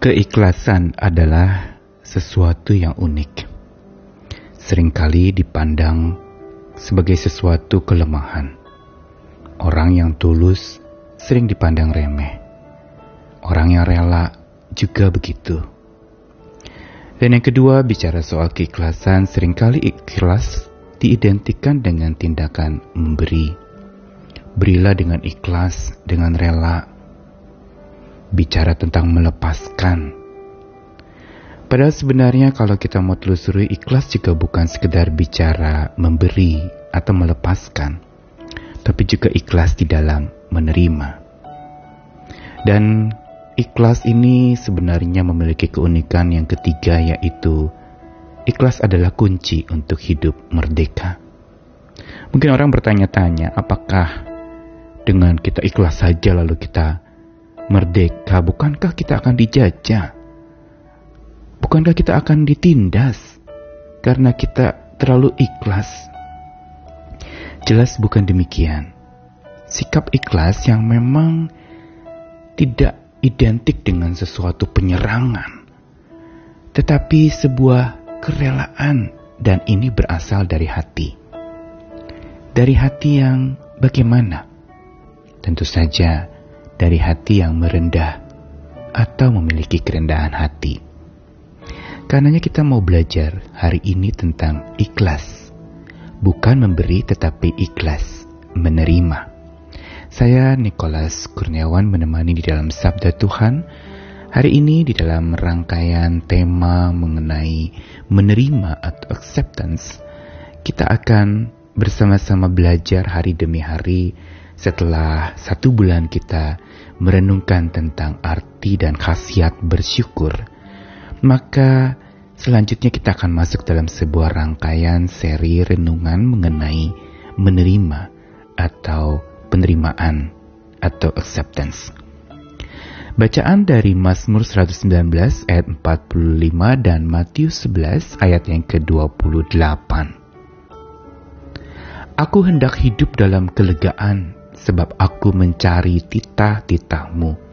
Keikhlasan adalah sesuatu yang unik. Seringkali dipandang sebagai sesuatu kelemahan. Orang yang tulus sering dipandang remeh. Orang yang rela juga begitu. Dan yang kedua, bicara soal keikhlasan, sering kali ikhlas diidentikan dengan tindakan memberi. Berilah dengan ikhlas, dengan rela. Bicara tentang melepaskan. Padahal sebenarnya kalau kita mau telusuri ikhlas juga bukan sekedar bicara memberi atau melepaskan, tapi juga ikhlas di dalam menerima. Dan ikhlas ini sebenarnya memiliki keunikan yang ketiga yaitu ikhlas adalah kunci untuk hidup merdeka. Mungkin orang bertanya-tanya, apakah dengan kita ikhlas saja lalu kita merdeka, bukankah kita akan dijajah? Bukankah kita akan ditindas karena kita terlalu ikhlas? Jelas bukan demikian. Sikap ikhlas yang memang tidak identik dengan sesuatu penyerangan, tetapi sebuah kerelaan dan ini berasal dari hati. Dari hati yang bagaimana? Tentu saja dari hati yang merendah atau memiliki kerendahan hati. Karenanya kita mau belajar hari ini tentang ikhlas. Bukan memberi tetapi ikhlas menerima. Saya Nicholas Kurniawan menemani di dalam Sabda Tuhan. Hari ini di dalam rangkaian tema mengenai menerima atau acceptance, kita akan bersama-sama belajar hari demi hari setelah satu bulan kita merenungkan tentang arti dan khasiat bersyukur maka selanjutnya kita akan masuk dalam sebuah rangkaian seri renungan mengenai menerima atau penerimaan atau acceptance. Bacaan dari Mazmur 119 ayat 45 dan Matius 11 ayat yang ke-28. Aku hendak hidup dalam kelegaan sebab aku mencari titah-titahmu.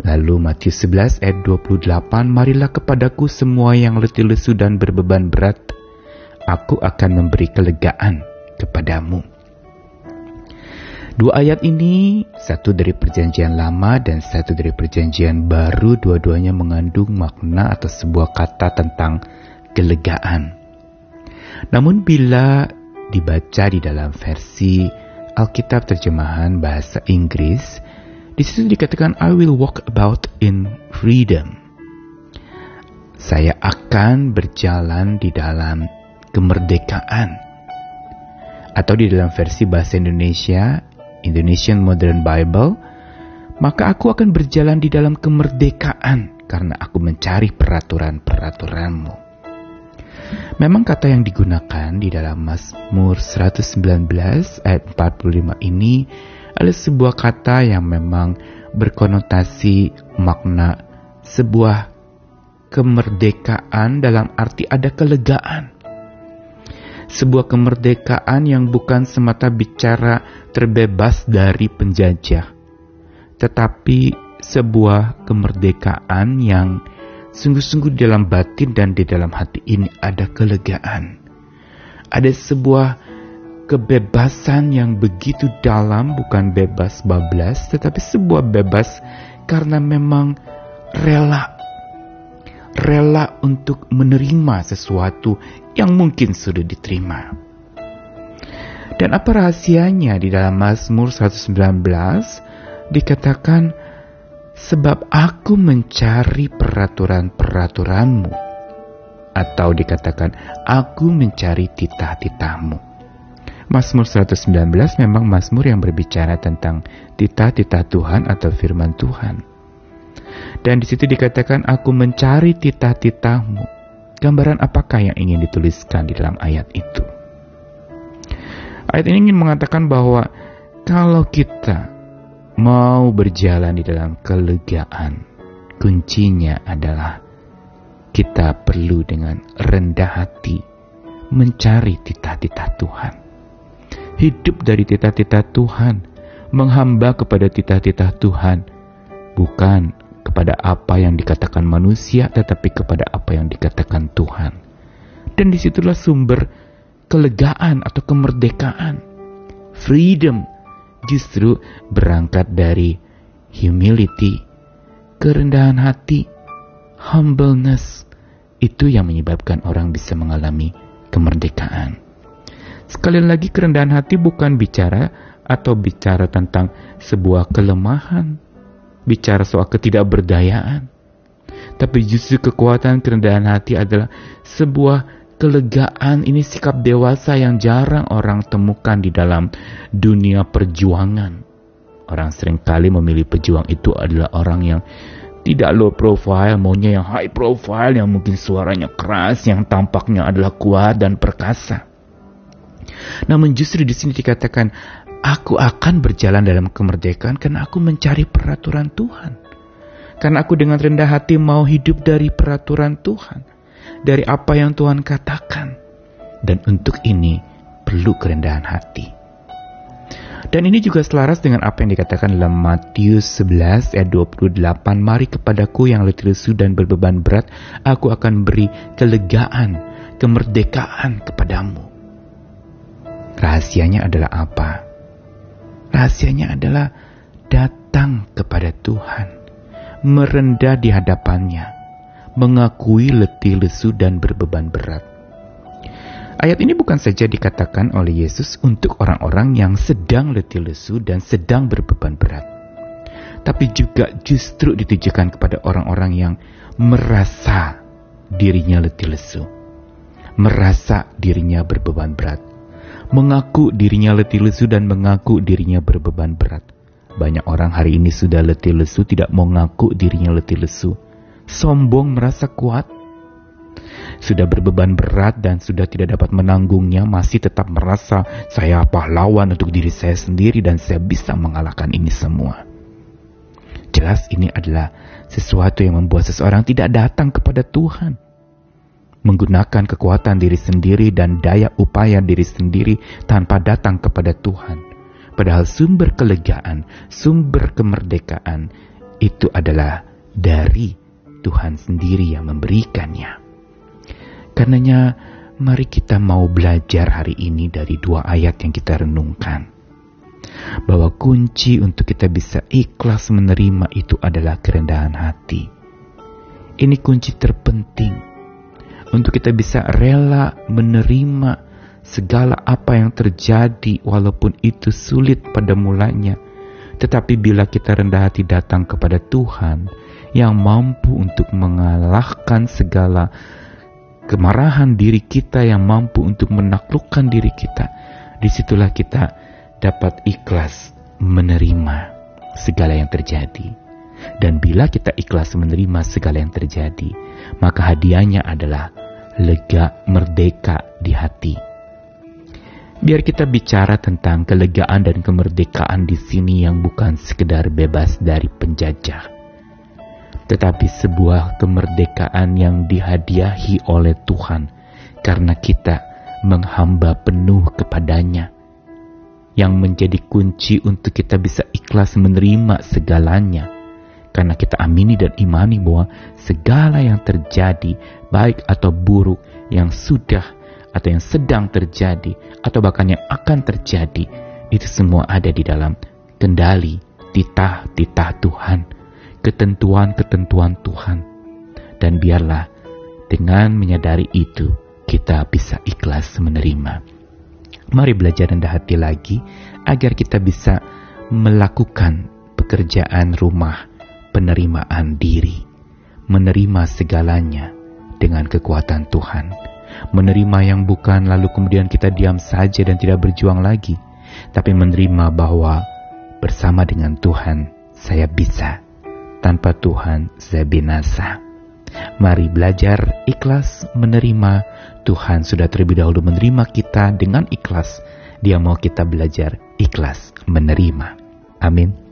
Lalu Matius 11 ayat 28, Marilah kepadaku semua yang letih lesu dan berbeban berat, aku akan memberi kelegaan kepadamu. Dua ayat ini, satu dari perjanjian lama dan satu dari perjanjian baru, dua-duanya mengandung makna atau sebuah kata tentang kelegaan. Namun bila dibaca di dalam versi Alkitab terjemahan bahasa Inggris, di situ dikatakan I will walk about in freedom. Saya akan berjalan di dalam kemerdekaan. Atau di dalam versi bahasa Indonesia, Indonesian Modern Bible, maka aku akan berjalan di dalam kemerdekaan karena aku mencari peraturan-peraturanmu. Memang kata yang digunakan di dalam Mazmur 119 ayat 45 ini adalah sebuah kata yang memang berkonotasi makna sebuah kemerdekaan dalam arti ada kelegaan. Sebuah kemerdekaan yang bukan semata bicara terbebas dari penjajah, tetapi sebuah kemerdekaan yang sungguh-sungguh di dalam batin dan di dalam hati ini ada kelegaan. Ada sebuah kebebasan yang begitu dalam bukan bebas bablas tetapi sebuah bebas karena memang rela rela untuk menerima sesuatu yang mungkin sudah diterima. Dan apa rahasianya di dalam Mazmur 119 dikatakan sebab aku mencari peraturan-peraturanmu atau dikatakan aku mencari titah-titahmu. Mazmur 119 memang Mazmur yang berbicara tentang titah-titah Tuhan atau firman Tuhan. Dan di situ dikatakan aku mencari titah-titahmu. Gambaran apakah yang ingin dituliskan di dalam ayat itu? Ayat ini ingin mengatakan bahwa kalau kita mau berjalan di dalam kelegaan, kuncinya adalah kita perlu dengan rendah hati mencari titah-titah Tuhan hidup dari titah-titah Tuhan, menghamba kepada titah-titah Tuhan, bukan kepada apa yang dikatakan manusia, tetapi kepada apa yang dikatakan Tuhan. Dan di situlah sumber kelegaan atau kemerdekaan. Freedom justru berangkat dari humility, kerendahan hati, humbleness. Itu yang menyebabkan orang bisa mengalami kemerdekaan. Sekali lagi kerendahan hati bukan bicara atau bicara tentang sebuah kelemahan, bicara soal ketidakberdayaan. Tapi justru kekuatan kerendahan hati adalah sebuah kelegaan ini sikap dewasa yang jarang orang temukan di dalam dunia perjuangan. Orang sering kali memilih pejuang itu adalah orang yang tidak low profile, maunya yang high profile, yang mungkin suaranya keras, yang tampaknya adalah kuat dan perkasa. Namun justru di sini dikatakan Aku akan berjalan dalam kemerdekaan karena aku mencari peraturan Tuhan. Karena aku dengan rendah hati mau hidup dari peraturan Tuhan. Dari apa yang Tuhan katakan. Dan untuk ini perlu kerendahan hati. Dan ini juga selaras dengan apa yang dikatakan dalam Matius 11 ayat 28. Mari kepadaku yang letih lesu dan berbeban berat, aku akan beri kelegaan, kemerdekaan kepadamu. Rahasianya adalah apa? Rahasianya adalah datang kepada Tuhan, merendah di hadapannya, mengakui letih lesu dan berbeban berat. Ayat ini bukan saja dikatakan oleh Yesus untuk orang-orang yang sedang letih lesu dan sedang berbeban berat, tapi juga justru ditujukan kepada orang-orang yang merasa dirinya letih lesu, merasa dirinya berbeban berat, mengaku dirinya letih lesu dan mengaku dirinya berbeban berat. Banyak orang hari ini sudah letih lesu tidak mau ngaku dirinya letih lesu. Sombong merasa kuat. Sudah berbeban berat dan sudah tidak dapat menanggungnya masih tetap merasa saya pahlawan untuk diri saya sendiri dan saya bisa mengalahkan ini semua. Jelas ini adalah sesuatu yang membuat seseorang tidak datang kepada Tuhan menggunakan kekuatan diri sendiri dan daya upaya diri sendiri tanpa datang kepada Tuhan. Padahal sumber kelegaan, sumber kemerdekaan itu adalah dari Tuhan sendiri yang memberikannya. Karenanya, mari kita mau belajar hari ini dari dua ayat yang kita renungkan. Bahwa kunci untuk kita bisa ikhlas menerima itu adalah kerendahan hati. Ini kunci terpenting untuk kita bisa rela menerima segala apa yang terjadi walaupun itu sulit pada mulanya. Tetapi bila kita rendah hati datang kepada Tuhan yang mampu untuk mengalahkan segala kemarahan diri kita yang mampu untuk menaklukkan diri kita, di situlah kita dapat ikhlas menerima segala yang terjadi. Dan bila kita ikhlas menerima segala yang terjadi, maka hadiahnya adalah lega merdeka di hati. Biar kita bicara tentang kelegaan dan kemerdekaan di sini yang bukan sekedar bebas dari penjajah, tetapi sebuah kemerdekaan yang dihadiahi oleh Tuhan karena kita menghamba penuh kepadanya, yang menjadi kunci untuk kita bisa ikhlas menerima segalanya. Karena kita amini dan imani bahwa segala yang terjadi, baik atau buruk, yang sudah atau yang sedang terjadi, atau bahkan yang akan terjadi, itu semua ada di dalam kendali, titah-titah Tuhan, ketentuan-ketentuan Tuhan. Dan biarlah dengan menyadari itu, kita bisa ikhlas menerima. Mari belajar rendah hati lagi agar kita bisa melakukan pekerjaan rumah penerimaan diri, menerima segalanya dengan kekuatan Tuhan, menerima yang bukan lalu kemudian kita diam saja dan tidak berjuang lagi, tapi menerima bahwa bersama dengan Tuhan saya bisa, tanpa Tuhan saya binasa. Mari belajar ikhlas menerima. Tuhan sudah terlebih dahulu menerima kita dengan ikhlas. Dia mau kita belajar ikhlas menerima. Amin.